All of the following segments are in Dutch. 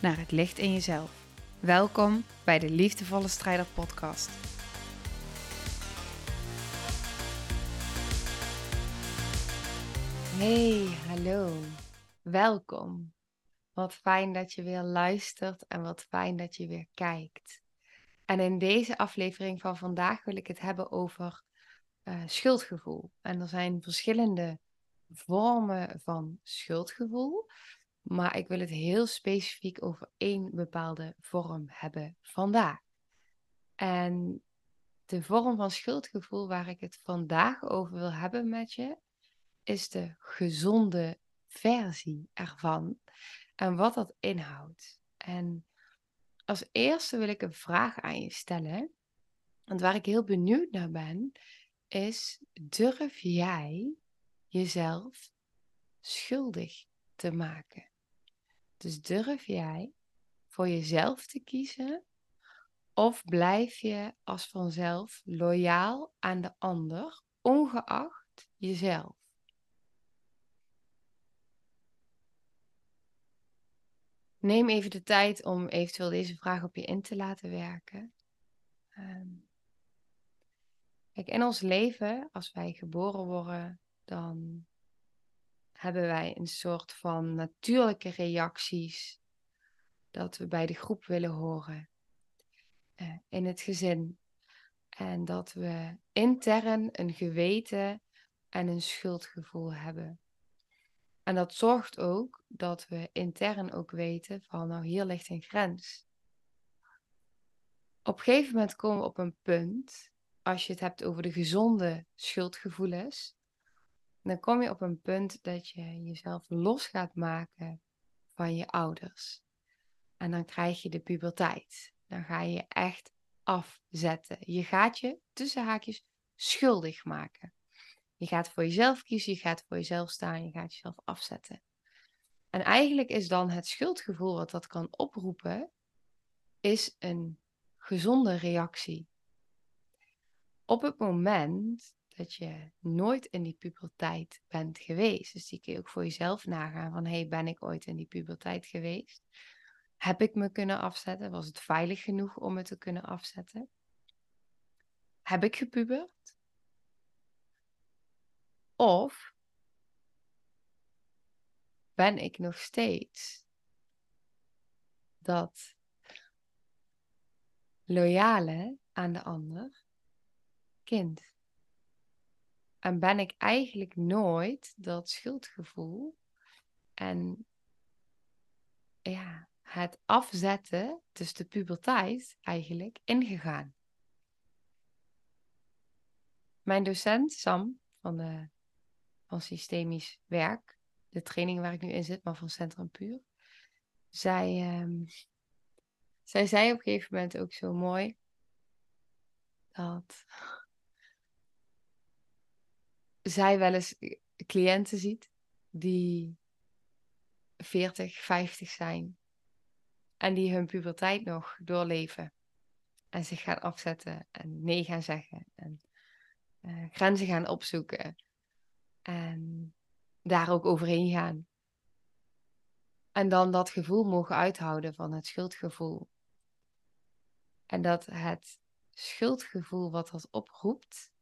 naar het licht in jezelf. Welkom bij de Liefdevolle Strijder Podcast. Hey, hallo. Welkom. Wat fijn dat je weer luistert en wat fijn dat je weer kijkt. En in deze aflevering van vandaag wil ik het hebben over uh, schuldgevoel. En er zijn verschillende vormen van schuldgevoel. Maar ik wil het heel specifiek over één bepaalde vorm hebben vandaag. En de vorm van schuldgevoel waar ik het vandaag over wil hebben met je, is de gezonde versie ervan en wat dat inhoudt. En als eerste wil ik een vraag aan je stellen. Want waar ik heel benieuwd naar ben, is: durf jij jezelf schuldig te maken? Dus durf jij voor jezelf te kiezen of blijf je als vanzelf loyaal aan de ander, ongeacht jezelf? Neem even de tijd om eventueel deze vraag op je in te laten werken. Um, kijk, in ons leven, als wij geboren worden, dan hebben wij een soort van natuurlijke reacties dat we bij de groep willen horen uh, in het gezin. En dat we intern een geweten en een schuldgevoel hebben. En dat zorgt ook dat we intern ook weten van nou hier ligt een grens. Op een gegeven moment komen we op een punt, als je het hebt over de gezonde schuldgevoelens, dan kom je op een punt dat je jezelf los gaat maken van je ouders. En dan krijg je de puberteit. Dan ga je echt afzetten. Je gaat je tussen haakjes schuldig maken. Je gaat voor jezelf kiezen, je gaat voor jezelf staan, je gaat jezelf afzetten. En eigenlijk is dan het schuldgevoel wat dat kan oproepen, is een gezonde reactie. Op het moment dat je nooit in die puberteit bent geweest. Dus die kun je ook voor jezelf nagaan van, hey, ben ik ooit in die puberteit geweest? Heb ik me kunnen afzetten? Was het veilig genoeg om me te kunnen afzetten? Heb ik gepubert? Of ben ik nog steeds dat loyale aan de ander kind? En ben ik eigenlijk nooit dat schuldgevoel en ja, het afzetten, dus de puberteit eigenlijk, ingegaan. Mijn docent Sam van, de, van Systemisch Werk, de training waar ik nu in zit, maar van Centrum Puur, zij, um, zij zei op een gegeven moment ook zo mooi dat zij wel eens cliënten ziet die 40, 50 zijn en die hun puberteit nog doorleven en zich gaan afzetten en nee gaan zeggen en uh, grenzen gaan opzoeken en daar ook overheen gaan. En dan dat gevoel mogen uithouden van het schuldgevoel. En dat het schuldgevoel wat dat oproept,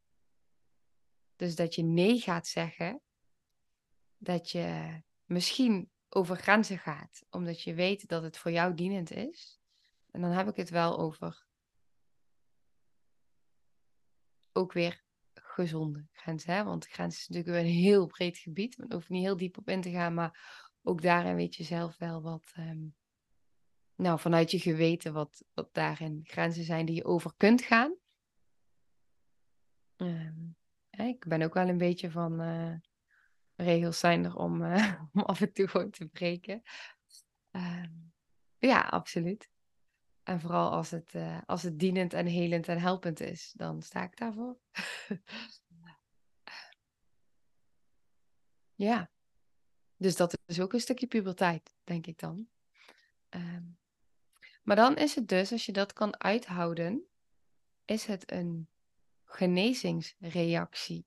dus dat je nee gaat zeggen, dat je misschien over grenzen gaat, omdat je weet dat het voor jou dienend is. En dan heb ik het wel over ook weer gezonde grenzen. Hè? Want grenzen is natuurlijk een heel breed gebied. We hoeven niet heel diep op in te gaan, maar ook daarin weet je zelf wel wat, ehm, nou, vanuit je geweten, wat, wat daarin grenzen zijn die je over kunt gaan. Um, ik ben ook wel een beetje van uh, regels zijn er om, uh, om af en toe gewoon te breken. Uh, Ja, absoluut. En vooral als het, uh, als het dienend en helend en helpend is, dan sta ik daarvoor. ja. Dus dat is ook een stukje puberteit, denk ik dan. Um, maar dan is het dus, als je dat kan uithouden, is het een genezingsreactie.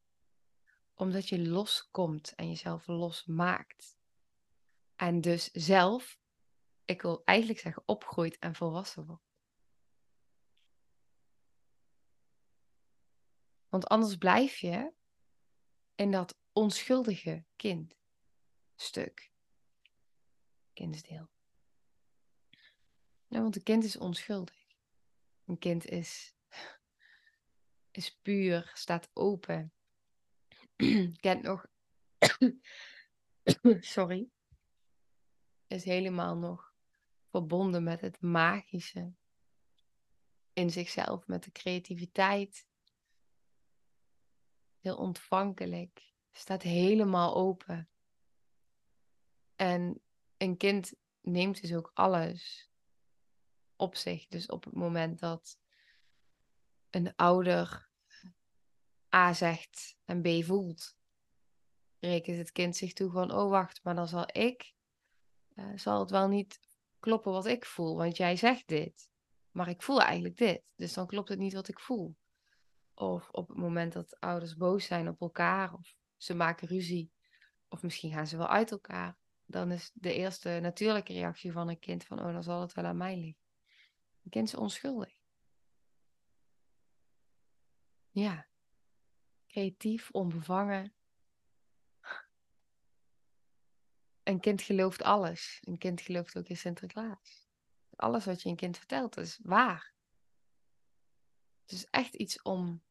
Omdat je loskomt en jezelf losmaakt. En dus zelf, ik wil eigenlijk zeggen, opgroeit en volwassen wordt. Want anders blijf je in dat onschuldige kindstuk, kindsdeel. Ja, want een kind is onschuldig. Een kind is, is puur, staat open. Kent nog. Sorry. Is helemaal nog verbonden met het magische. In zichzelf, met de creativiteit. Heel ontvankelijk. Staat helemaal open. En een kind neemt dus ook alles op zich. Dus op het moment dat een ouder A zegt en B voelt, rekent het kind zich toe van, oh wacht, maar dan zal ik, uh, zal het wel niet kloppen wat ik voel, want jij zegt dit. Maar ik voel eigenlijk dit, dus dan klopt het niet wat ik voel. Of op het moment dat ouders boos zijn op elkaar, of ze maken ruzie, of misschien gaan ze wel uit elkaar, dan is de eerste natuurlijke reactie van een kind van, oh, dan zal het wel aan mij liggen. Een kind is onschuldig. Ja. Creatief, onbevangen. Een kind gelooft alles. Een kind gelooft ook in Sinterklaas. Alles wat je een kind vertelt is waar. Het is echt iets om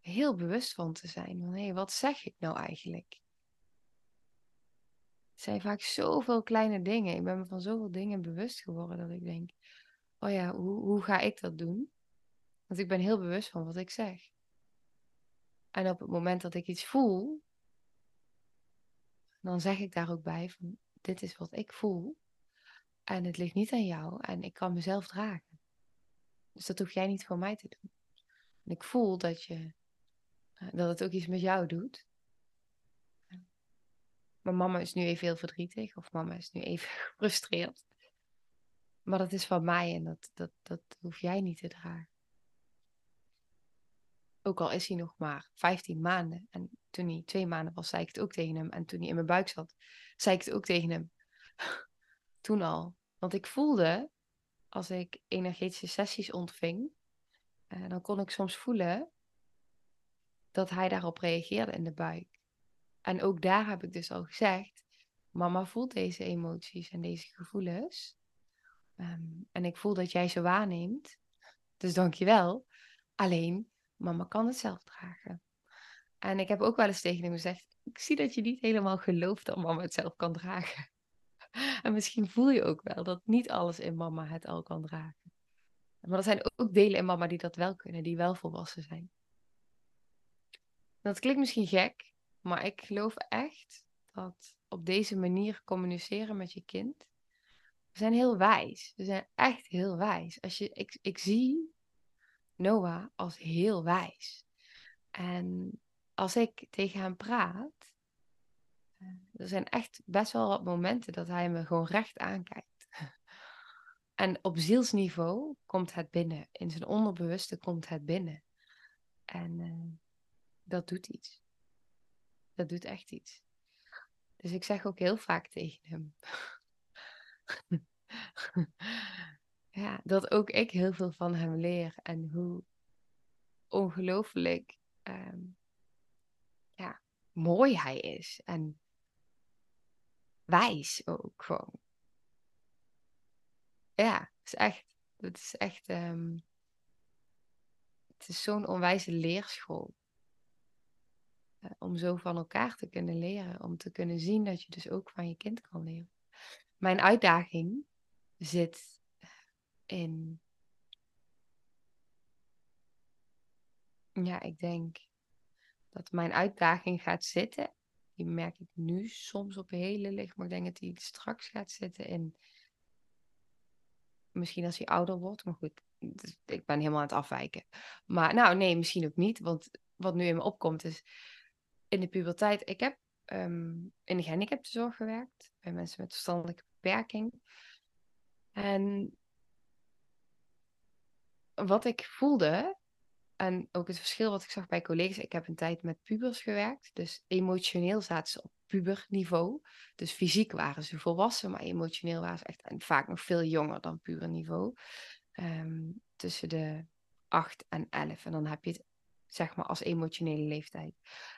heel bewust van te zijn. Van hé, wat zeg ik nou eigenlijk? Het zijn vaak zoveel kleine dingen. Ik ben me van zoveel dingen bewust geworden dat ik denk: oh ja, hoe, hoe ga ik dat doen? Want ik ben heel bewust van wat ik zeg. En op het moment dat ik iets voel, dan zeg ik daar ook bij van dit is wat ik voel. En het ligt niet aan jou en ik kan mezelf dragen. Dus dat hoef jij niet voor mij te doen. En ik voel dat, je, eh, dat het ook iets met jou doet. Maar mama is nu even heel verdrietig of mama is nu even gefrustreerd. Maar dat is van mij en dat, dat, dat hoef jij niet te dragen. Ook al is hij nog maar 15 maanden. En toen hij twee maanden was, zei ik het ook tegen hem. En toen hij in mijn buik zat, zei ik het ook tegen hem. toen al. Want ik voelde, als ik energetische sessies ontving, eh, dan kon ik soms voelen dat hij daarop reageerde in de buik. En ook daar heb ik dus al gezegd, mama voelt deze emoties en deze gevoelens. Ehm, en ik voel dat jij ze waarneemt. Dus dank je wel. Alleen, mama kan het zelf dragen. En ik heb ook wel eens tegen hem gezegd: Ik zie dat je niet helemaal gelooft dat mama het zelf kan dragen. en misschien voel je ook wel dat niet alles in mama het al kan dragen. Maar er zijn ook delen in mama die dat wel kunnen, die wel volwassen zijn. Dat klinkt misschien gek, maar ik geloof echt dat op deze manier communiceren met je kind we zijn heel wijs. We zijn echt heel wijs. Als je, ik, ik zie Noah als heel wijs. En als ik tegen hem praat, eh, er zijn echt best wel wat momenten dat hij me gewoon recht aankijkt. En op zielsniveau komt het binnen. In zijn onderbewuste komt het binnen. En uh, dat doet iets. Dat doet echt iets. Dus ik zeg ook heel vaak tegen hem: ja, dat ook ik heel veel van hem leer en hoe ongelooflijk ehm, ja, mooi hij is en wijs ook gewoon. Ja, het is echt, het is echt, um, het is zo'n onwijze leerschool. Uh, om zo van elkaar te kunnen leren, om te kunnen zien dat je dus ook van je kind kan leren. Mijn uitdaging zit Ja, ik denk dat mijn uitdaging gaat zitten. Die merk ik nu soms op hele licht, maar ik denk dat die straks gaat zitten in misschien als hij ouder wordt. Maar goed, dus ik ben helemaal aan het afwijken. Maar nou, nee, misschien ook niet. Want wat nu in me opkomt is, in de puberteit, ik heb um, in de gehandicaptenzorg gewerkt. Bij mensen met verstandelijke beperking. En wat ik voelde, en ook het verschil wat ik zag bij collega's, ik heb een tijd met pubers gewerkt. Dus emotioneel zaten ze op puberniveau. Dus fysiek waren ze volwassen, maar emotioneel waren ze echt en vaak nog veel jonger dan puberniveau. Um, tussen de 8 en 11. En dan heb je het zeg maar als emotionele leeftijd.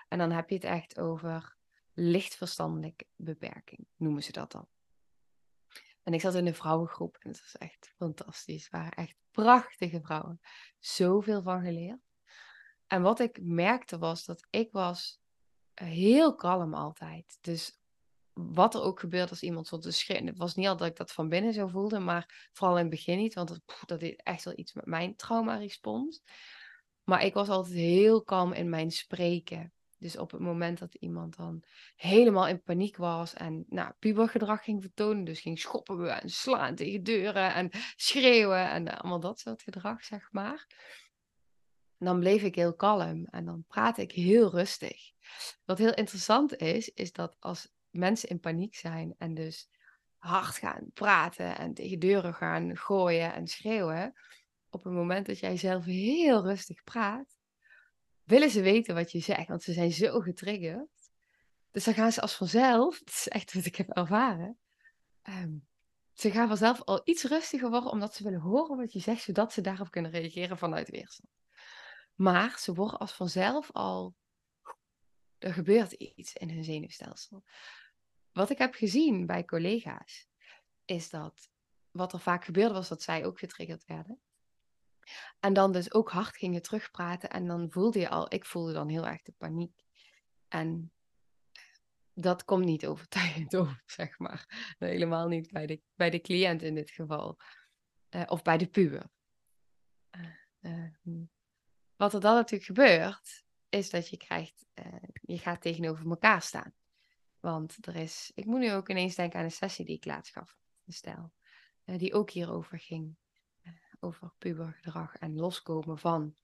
En dan heb je het echt over lichtverstandelijke beperking, noemen ze dat dan. En ik zat in een vrouwengroep en het was echt fantastisch. Het waren echt prachtige vrouwen. Zoveel van geleerd. En wat ik merkte was dat ik was heel kalm altijd. Dus wat er ook gebeurde als iemand stond te schreeuwen. Het was niet altijd dat ik dat van binnen zo voelde, maar vooral in het begin niet. Want dat, dat deed echt wel iets met mijn trauma-respons. Maar ik was altijd heel kalm in mijn spreken. Dus op het moment dat iemand dan helemaal in paniek was en nou, pubergedrag ging vertonen, dus ging schoppen en slaan tegen deuren en schreeuwen en allemaal dat soort gedrag, zeg maar. Dan bleef ik heel kalm en dan praat ik heel rustig. Wat heel interessant is, is dat als mensen in paniek zijn en dus hard gaan praten en tegen deuren gaan gooien en schreeuwen, op het moment dat jij zelf heel rustig praat, willen ze weten wat je zegt, want ze zijn zo getriggerd. Dus dan gaan ze als vanzelf, het is echt wat ik heb ervaren, ehm, ze gaan vanzelf al iets rustiger worden omdat ze willen horen wat je zegt, zodat ze daarop kunnen reageren vanuit weerstand. Maar ze worden als vanzelf al, er gebeurt iets in hun zenuwstelsel. Wat ik heb gezien bij collega's, is dat wat er vaak gebeurde was dat zij ook getriggerd werden. En dan dus ook hard gingen terugpraten. En dan voelde je al, ik voelde dan heel erg de paniek. En dat komt niet overtuigend over, zeg maar. Helemaal niet bij de, bij de cliënt in dit geval. Uh, of bij de puber. Uh, uh, wat er dan natuurlijk gebeurt, is dat je krijgt, je gaat tegenover elkaar staan. Want er is, ik moet nu ook ineens denken aan een sessie die ik laatst gaf, een die ook hierover ging over pubergedrag en loskomen van.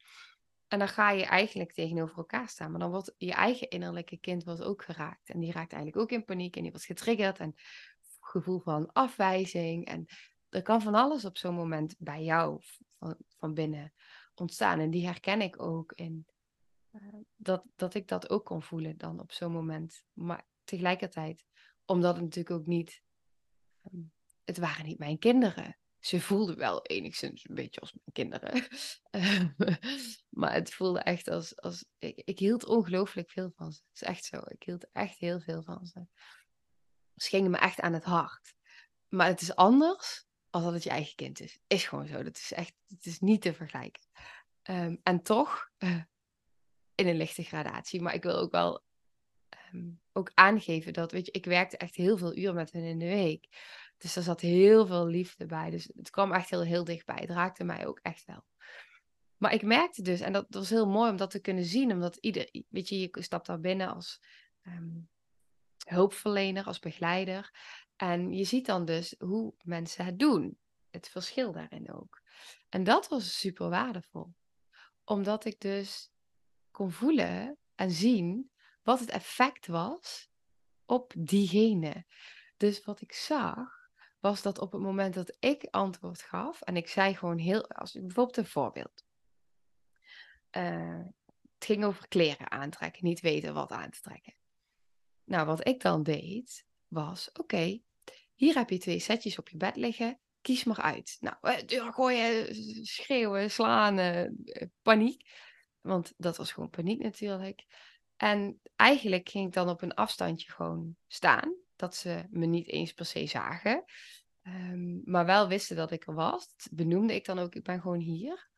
En dan ga je eigenlijk tegenover elkaar staan. Maar dan wordt je eigen innerlijke kind wordt ook geraakt. En die raakt eigenlijk ook in paniek en die wordt getriggerd. En gevoel van afwijzing. En er kan van alles op zo'n moment bij jou van, van binnen ontstaan. En die herken ik ook in uh, dat, dat ik dat ook kon voelen dan op zo'n moment. Maar tegelijkertijd, omdat het natuurlijk ook niet. Um, het waren niet mijn kinderen ze voelde wel enigszins een beetje als mijn kinderen. maar het voelde echt als. als ik, ik hield ongelooflijk veel van ze. Het is echt zo. Ik hield echt heel veel van ze. Ze gingen me echt aan het hart. Maar het is anders als dat het je eigen kind is. Is gewoon zo. Dat is echt. Het is niet te vergelijken. Um, en toch. Uh, in een lichte gradatie. Maar ik wil ook wel. Um, ook aangeven dat, weet je, ik werkte echt heel veel uur met hen in de week. Dus er zat heel veel liefde bij. Dus het kwam echt heel, heel dichtbij. Het raakte mij ook echt wel. Maar ik merkte dus, en dat, was heel mooi om dat te kunnen zien, omdat ieder, weet je, je stapt daar binnen als um, hulpverlener, als begeleider. En je ziet dan dus hoe mensen het doen. Het verschil daarin ook. En dat was super waardevol. Omdat ik dus kon voelen en zien wat het effect was op diegene. Dus wat ik zag, was dat op het moment dat ik antwoord gaf en ik zei gewoon heel, als bijvoorbeeld een voorbeeld. Uh, het ging over kleren aantrekken, niet weten wat aan te trekken. Nou, wat ik dan deed, was: oké, hier heb je twee setjes op je bed liggen, kies maar uit. Nou, uh, deur gooien, schreeuwen, slaan, uh, paniek. Want dat was gewoon paniek natuurlijk. En eigenlijk ging ik dan op een afstandje gewoon staan dat ze me niet eens per se zagen. Um, maar wel wisten dat ik er was. Dat benoemde ik dan ook, ik ben gewoon hier.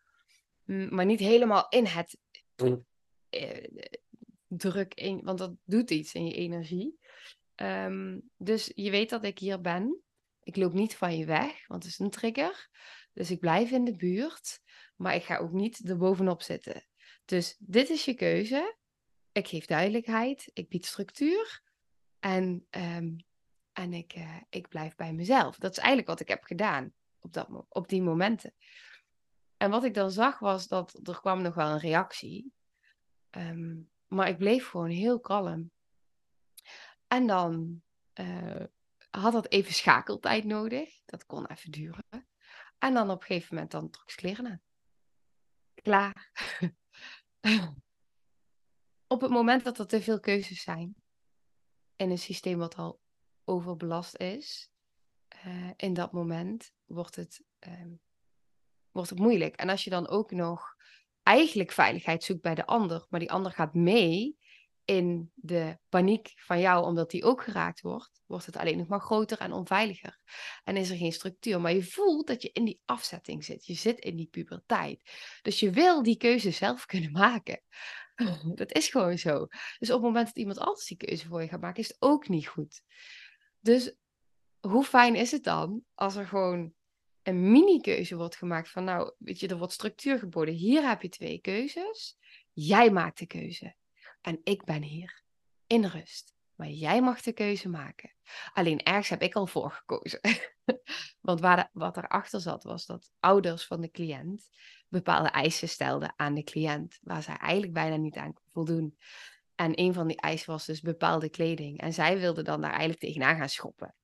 Mm, maar niet helemaal in het uh, druk, in, want dat doet iets in je energie. Um, dus je weet dat ik hier ben. Ik loop niet van je weg, want het is een trigger. Dus ik blijf in de buurt, maar ik ga ook niet erbovenop zitten. Dus dit is je keuze. Ik geef duidelijkheid, ik bied structuur. En, um, en ik, uh, ik blijf bij mezelf. Dat is eigenlijk wat ik heb gedaan. op, dat, op die momenten. En wat ik dan zag was dat er kwam nog wel een reactie. Um, maar ik bleef gewoon heel kalm. En dan uh, had dat even schakeltijd nodig. Dat kon even duren. En dan op een gegeven moment dan trok ik kleren aan. Klaar. op het moment dat er te veel keuzes zijn in een systeem wat al overbelast is, uh, in dat moment wordt het, um, wordt het moeilijk. En als je dan ook nog eigenlijk veiligheid zoekt bij de ander, maar die ander gaat mee in de paniek van jou, omdat die ook geraakt wordt, wordt het alleen nog maar groter en onveiliger. En is er geen structuur, maar je voelt dat je in die afzetting zit. Je zit in die puberteit. Dus je wil die keuze zelf kunnen maken. Dat is gewoon zo. Dus op het moment dat iemand anders die keuze voor je gaat maken, is het ook niet goed. Dus hoe fijn is het dan als er gewoon een mini-keuze wordt gemaakt van, nou, weet je, er wordt structuur geboden. Hier heb je twee keuzes. Jij maakt de keuze. En ik ben hier in rust. Maar jij mag de keuze maken. Alleen ergens heb ik al voor gekozen. Want waar de, wat erachter zat, was dat ouders van de cliënt bepaalde eisen stelden aan de cliënt, waar zij eigenlijk bijna niet aan voldoen. En een van die eisen was dus bepaalde kleding. En zij wilde dan daar eigenlijk tegenaan gaan schoppen.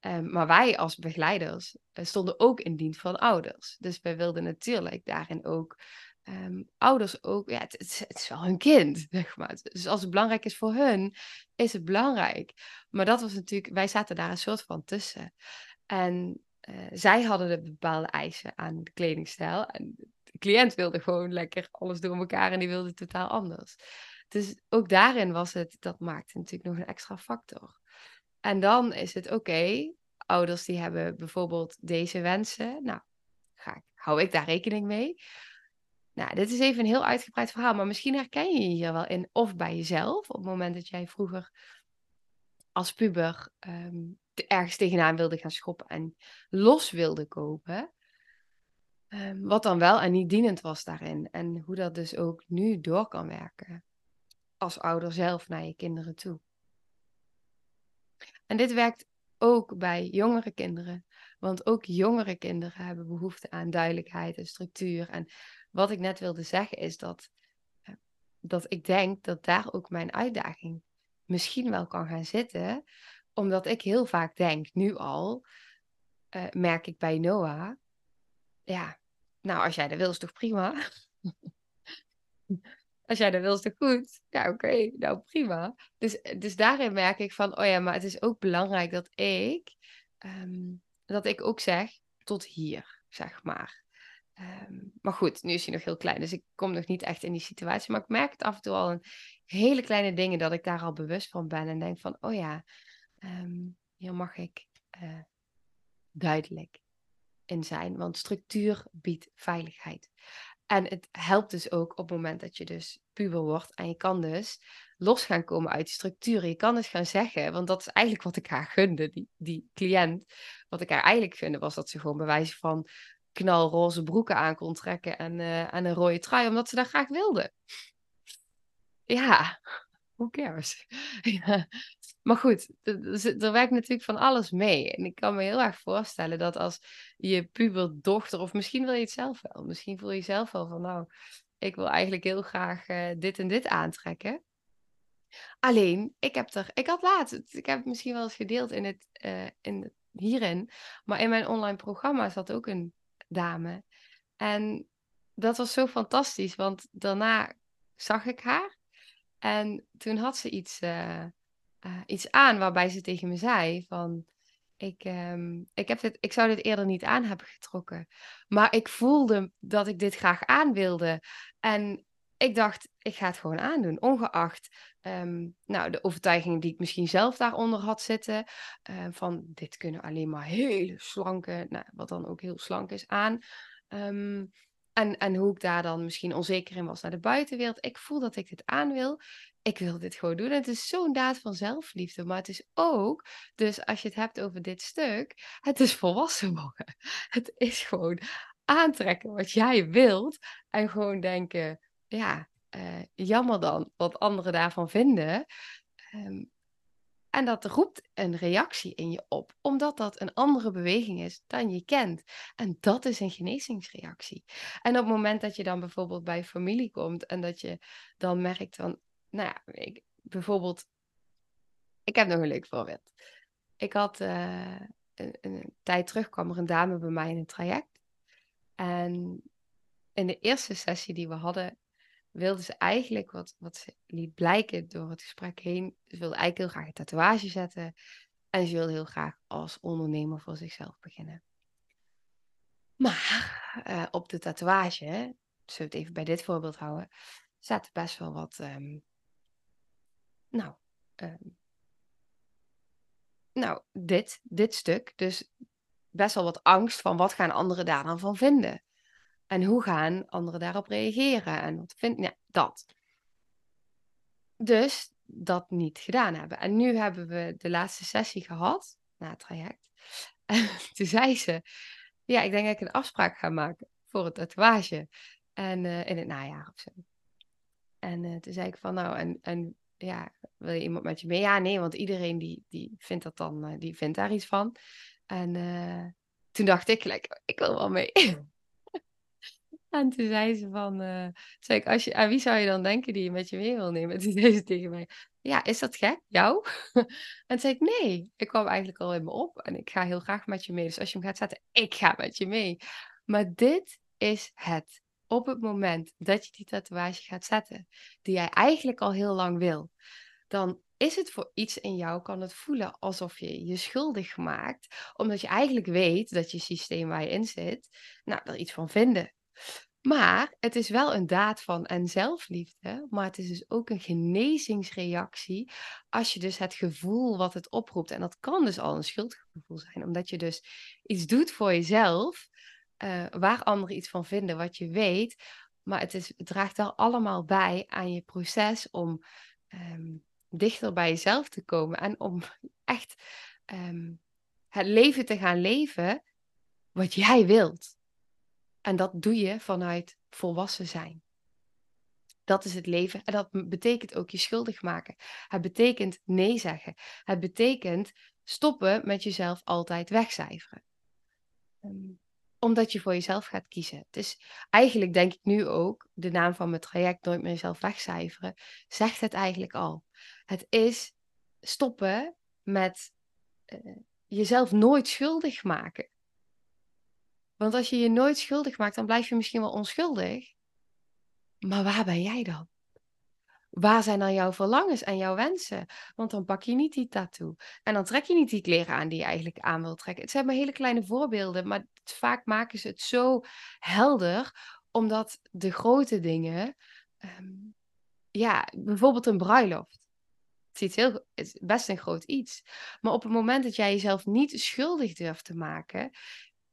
Um, maar wij als begeleiders uh, stonden ook in dienst van ouders. Dus wij wilden natuurlijk daarin ook um, ouders ook, ja, het, het, is wel hun kind, zeg maar. Dus als het belangrijk is voor hun, is het belangrijk. Maar dat was natuurlijk, wij zaten daar een soort van tussen. En uh, zij hadden de bepaalde eisen aan de kledingstijl. En de cliënt wilde gewoon lekker alles door elkaar en die wilde totaal anders. Dus ook daarin was het, dat maakte natuurlijk nog een extra factor. En dan is het oké, ouders die hebben bijvoorbeeld deze wensen. Nou, ga hou ik daar rekening mee? Nou, dit is even een heel uitgebreid verhaal, maar misschien herken je je hier wel in. Of bij jezelf, op het moment dat jij vroeger als puber um, ergens tegenaan wilde gaan schoppen en los wilde kopen. Um, wat dan wel en niet dienend was daarin. En hoe dat dus ook nu door kan werken. Als ouder zelf naar je kinderen toe. En dit werkt ook bij jongere kinderen. Want ook jongere kinderen hebben behoefte aan duidelijkheid en structuur. En wat ik net wilde zeggen is dat, eh, dat ik denk dat daar ook mijn uitdaging misschien wel kan gaan zitten. Omdat ik heel vaak denk, nu al, uh, merk ik bij Noah, ja, nou als jij dat wil is toch prima. als jij dat wil is toch goed. Ja, oké, nou prima. Dus, dus daarin merk ik van, oh ja, maar het is ook belangrijk dat ik, um, dat ik ook zeg, tot hier, zeg maar. Um, maar goed, nu is hij nog heel klein, dus ik kom nog niet echt in die situatie. Maar ik merk het af en toe al in hele kleine dingen dat ik daar al bewust van ben. En denk van, oh ja, um, hier mag ik uh, duidelijk in zijn. Want structuur biedt veiligheid. En het helpt dus ook op het moment dat je dus puber wordt. En je kan dus los gaan komen uit die structuren. Je kan dus gaan zeggen, want dat is eigenlijk wat ik haar gunde, die, die cliënt. Wat ik haar eigenlijk gunde was dat ze gewoon bewijzen van knalroze broeken aan kon trekken en, uh, en een rode trui, omdat ze dat graag wilde. Ja, who cares? Maar goed, er werkt natuurlijk van alles mee. En ik kan me heel erg voorstellen dat als je puberdochter, of misschien wil je het zelf wel, misschien voel je zelf wel van, nou, ik wil eigenlijk heel graag uh, dit en dit aantrekken. Alleen, ik heb er, ik had laatst, ik heb het misschien wel eens gedeeld in het, uh, in hierin, maar in mijn online programma zat ook een dame. En dat was zo fantastisch, want daarna zag ik haar. En toen had ze iets, uh, uh, iets aan waarbij ze tegen me zei van... Ik, um, ik, heb dit, ik zou dit eerder niet aan hebben getrokken. Maar ik voelde dat ik dit graag aan wilde. En ik dacht, ik ga het gewoon aandoen. Ongeacht um, nou, de overtuigingen die ik misschien zelf daaronder had zitten. Uh, van dit kunnen alleen maar hele slanke, nou, wat dan ook heel slank is, aan. En, en hoe ik daar dan misschien onzeker in was naar de buitenwereld. Ik voel dat ik dit aan wil. Ik wil dit gewoon doen. En het is zo'n daad van zelfliefde. Maar het is ook, dus als je het hebt over dit stuk, het is volwassen worden. Het is gewoon aantrekken wat jij wilt. En gewoon denken, ja, uh, jammer dan wat anderen daarvan vinden. Um, En dat roept een reactie in je op, omdat dat een andere beweging is dan je kent. En dat is een genezingsreactie. En op het moment dat je dan bijvoorbeeld bij familie komt en dat je dan merkt van, nou ja, ik, bijvoorbeeld, ik heb nog een leuk voorbeeld. Ik had uh, een, een, tijd terug kwam er een dame bij mij in een traject. En in de eerste sessie die we hadden, wilde ze eigenlijk, wat, wat ze liet blijken door het gesprek heen, ze wilde eigenlijk heel graag een tatoeage zetten. En ze wilde heel graag als ondernemer voor zichzelf beginnen. Maar uh, op de tatoeage, zullen we het even bij dit voorbeeld houden, zaten best wel wat, um, nou, um, nou, dit, dit stuk. Dus best wel wat angst van wat gaan anderen daar dan van vinden. En hoe gaan anderen daarop reageren? En wat vindt, ja, dat. Dus dat niet gedaan hebben. En nu hebben we de laatste sessie gehad, na het traject. En toen zei ze, ja, ik denk dat ik een afspraak ga maken voor het tatoeage. En uh, in het najaar of zo. En uh, toen zei ik van, nou, en, en ja, wil je iemand met je mee? Ja, nee, want iedereen die, die vindt dat dan, uh, die vindt daar iets van. En toen dacht ik, like, ik wil wel mee. En toen zei ze van, uh, zei ik, als je, wie zou je dan denken die je met je mee wil nemen? Toen zei ze tegen mij, ja, is dat gek, jou? en zei ik, nee, ik kwam eigenlijk al in me op en ik ga heel graag met je mee. Dus als je hem gaat zetten, ik ga met je mee. Maar dit is het. Op het moment dat je die tatoeage gaat zetten, die jij eigenlijk al heel lang wil, dan is het voor iets in jou, kan het voelen alsof je je schuldig maakt, omdat je eigenlijk weet dat je systeem waar je in zit, nou, er iets van vinden. Maar het is wel een daad van en zelfliefde, maar het is dus ook een genezingsreactie als je dus het gevoel wat het oproept, en dat kan dus al een schuldgevoel zijn, omdat je dus iets doet voor jezelf, uh, waar anderen iets van vinden, wat je weet, maar het, is, het draagt wel allemaal bij aan je proces om um, dichter bij jezelf te komen en om echt um, het leven te gaan leven wat jij wilt. En dat doe je vanuit volwassen zijn. Dat is het leven. En dat betekent ook je schuldig maken. Het betekent nee zeggen. Het betekent stoppen met jezelf altijd wegcijferen. Um, omdat je voor jezelf gaat kiezen. Dus eigenlijk denk ik nu ook, de naam van mijn traject Nooit meer jezelf wegcijferen, zegt het eigenlijk al. Het is stoppen met uh, jezelf nooit schuldig maken. Want als je je nooit schuldig maakt, dan blijf je misschien wel onschuldig. Maar waar ben jij dan? Waar zijn dan jouw verlangens en jouw wensen? Want dan pak je niet die tattoo. En dan trek je niet die kleren aan die je eigenlijk aan wilt trekken. Het zijn maar hele kleine voorbeelden, maar vaak maken ze het zo helder, omdat de grote dingen, um, ja, bijvoorbeeld een bruiloft. Het is, heel, het is best een groot iets. Maar op het moment dat jij jezelf niet schuldig durft te maken,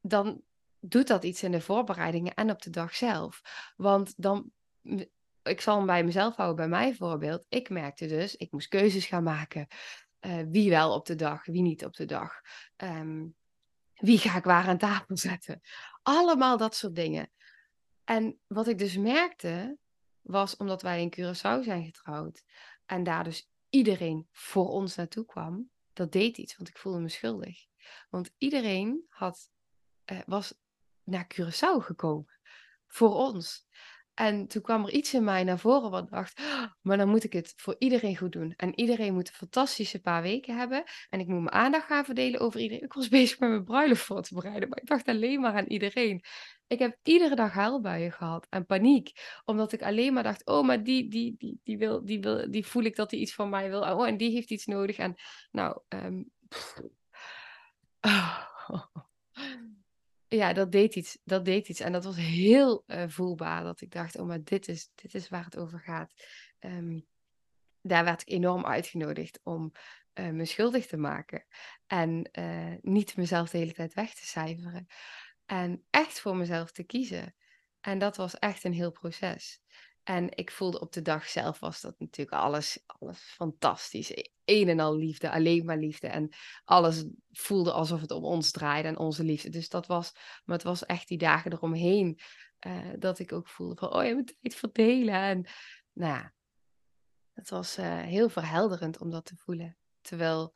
dan doet dat iets in de voorbereidingen en op de dag zelf. Want dan, ik zal hem bij mezelf houden, bij mijn voorbeeld. Ik merkte dus, ik moest keuzes gaan maken. Uh, wie wel op de dag, wie niet op de dag. Um, wie ga ik waar aan tafel zetten? Allemaal dat soort dingen. En wat ik dus merkte, was omdat wij in Curaçao zijn getrouwd. En daar dus iedereen voor ons naartoe kwam. Dat deed iets, want ik voelde me schuldig. Want iedereen had, uh, was naar Curaçao gekomen. Voor ons. En toen kwam er iets in mij naar voren wat dacht, oh, maar dan moet ik het voor iedereen goed doen. En iedereen moet een fantastische paar weken hebben. En ik moet mijn aandacht gaan verdelen over iedereen. Ik was bezig met mijn bruiloft voor te bereiden, maar ik dacht alleen maar aan iedereen. Ik heb iedere dag huilbuien gehad en paniek. Omdat ik alleen maar dacht, oh, maar die, die, die, die, wil, die, wil, die voel ik dat hij iets van mij wil. Oh, en die heeft iets nodig. En nou, um, oh ja, dat deed iets. Dat deed iets. En dat was heel uh, voelbaar. Dat ik dacht, oh, maar dit is, dit is waar het over gaat. Um, daar werd ik enorm uitgenodigd om uh, me schuldig te maken. En uh, niet mezelf de hele tijd weg te cijferen. En echt voor mezelf te kiezen. En dat was echt een heel proces. En ik voelde op de dag zelf was dat natuurlijk alles, alles fantastisch. Een en al liefde, alleen maar liefde. En alles voelde alsof het om ons draaide en onze liefde. Dus dat was, maar het was echt die dagen eromheen uh, dat ik ook voelde van, oh je moet tijd verdelen. En nou ja, het was uh, heel verhelderend om dat te voelen. Terwijl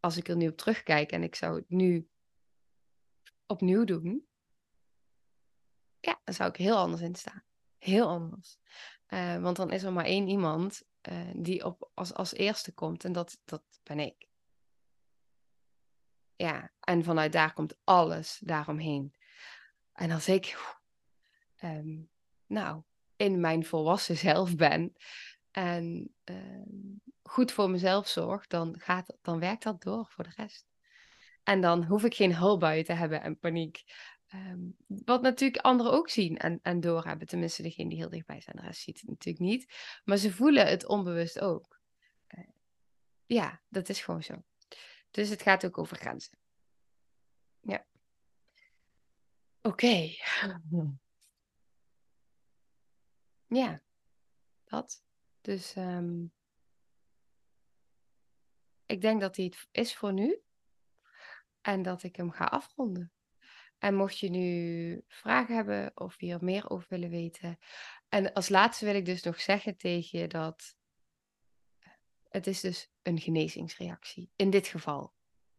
als ik er nu op terugkijk en ik zou het nu opnieuw doen, ja, dan zou ik heel anders in staan. Heel anders. Uh, want dan is er maar één iemand uh, die op, als, als eerste komt en dat, dat ben ik. Ja, en vanuit daar komt alles daaromheen. En als ik, um, nou, in mijn volwassen zelf ben en um, goed voor mezelf zorg, dan, gaat, dan werkt dat door voor de rest. En dan hoef ik geen hulpbuien te hebben en paniek. Um, wat natuurlijk anderen ook zien en, en doorhebben. Tenminste, degene die heel dichtbij zijn. De rest ziet het natuurlijk niet. Maar ze voelen het onbewust ook. Uh, ja, dat is gewoon zo. Dus het gaat ook over grenzen. Ja. Oké. Okay. Ja, dat. Dus um, ik denk dat die het is voor nu. En dat ik hem ga afronden. En mocht je nu vragen hebben of hier meer over willen weten. En als laatste wil ik dus nog zeggen tegen je dat het is dus een genezingsreactie. In dit geval.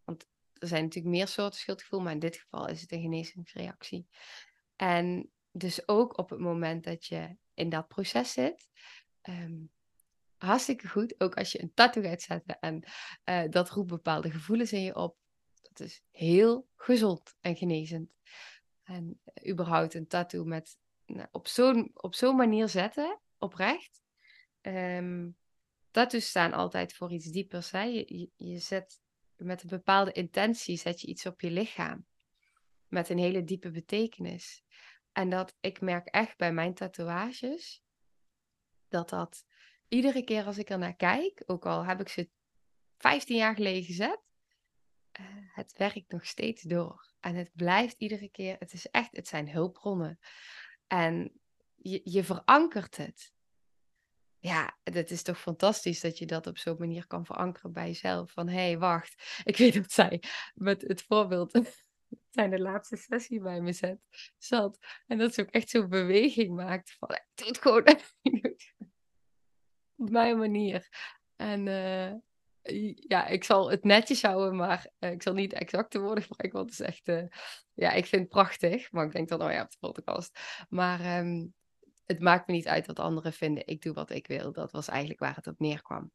Want er zijn natuurlijk meer soorten schuldgevoel, maar in dit geval is het een genezingsreactie. En dus ook op het moment dat je in dat proces zit, um, hartstikke goed. Ook als je een tattoo gaat zetten en uh, dat roept bepaalde gevoelens in je op. Dat is heel gezond en genezend. En überhaupt een tattoo met nou, op zo'n zo'n manier zetten, oprecht. Um, tattoos staan altijd voor iets diepers. Hè? Je, je, je zet met een bepaalde intentie zet je iets op je lichaam. Met een hele diepe betekenis. En dat ik merk echt bij mijn tatoeages dat dat iedere keer als ik er naar kijk, ook al heb ik ze 15 jaar geleden gezet, het werkt nog steeds door. En het blijft iedere keer, het is echt, het zijn hulpbronnen. En je, je verankert het. Ja, het is toch fantastisch dat je dat op zo'n manier kan verankeren bij jezelf. Van hé, hey, wacht. Ik weet dat zij met het voorbeeld zijn de laatste sessie bij me zet, zat. En dat ze ook echt zo'n beweging maakt van, doe het gewoon. op mijn manier. En uh, ja, ik zal het netjes houden, maar uh, ik zal niet exacte woorden gebruiken, want het is echt, uh, ja, ik vind het prachtig. Maar ik denk dan, oh ja, op de podcast. Maar um, het maakt me niet uit wat anderen vinden. Ik doe wat ik wil. Dat was eigenlijk waar het op neerkwam.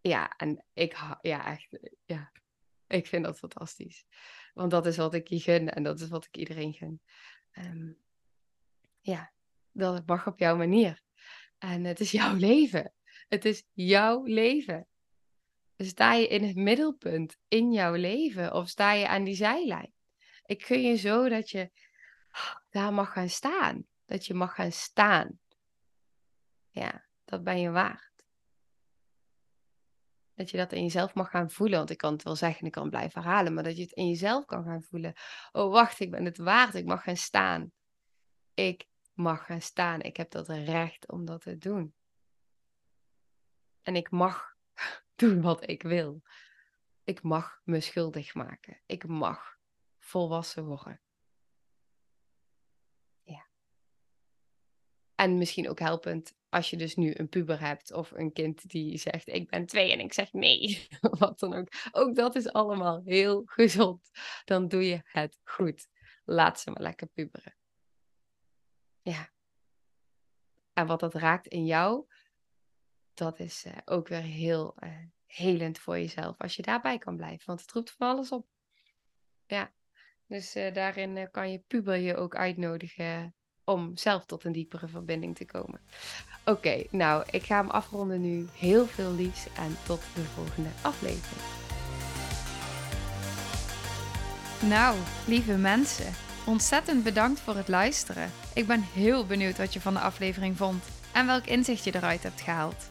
Ja, en ik, ja, echt, ja, ik vind dat fantastisch. Want dat is wat ik je gun en dat is wat ik iedereen gun. Um, ja, dat mag op jouw manier. En het is jouw leven. Het is jouw leven. Sta je in het middelpunt in jouw leven of sta je aan die zijlijn? Ik gun je zo dat je daar mag gaan staan. Dat je mag gaan staan. Ja, dat ben je waard. Dat je dat in jezelf mag gaan voelen. Want ik kan het wel zeggen, ik kan het blijven herhalen, maar dat je het in jezelf kan gaan voelen. Oh, wacht, ik ben het waard. Ik mag gaan staan. Ik mag gaan staan. Ik heb dat recht om dat te doen. En ik mag doen wat ik wil. Ik mag me schuldig maken. Ik mag volwassen worden. Ja. En misschien ook helpend als je dus nu een puber hebt of een kind die zegt ik ben twee en ik zeg nee. Wat dan ook. Ook dat is allemaal heel gezond. Dan doe je het goed. Laat ze maar lekker puberen. Ja. En wat dat raakt in jou, dat is uh, ook weer heel uh, helend voor jezelf. Als je daarbij kan blijven. Want het roept van alles op. Ja. Dus uh, daarin kan je puber je ook uitnodigen om zelf tot een diepere verbinding te komen. Oké, nou, ik ga hem afronden nu. Heel veel liefs en tot de volgende aflevering. Nou, lieve mensen, ontzettend bedankt voor het luisteren. Ik ben heel benieuwd wat je van de aflevering vond en welk inzicht je eruit hebt gehaald.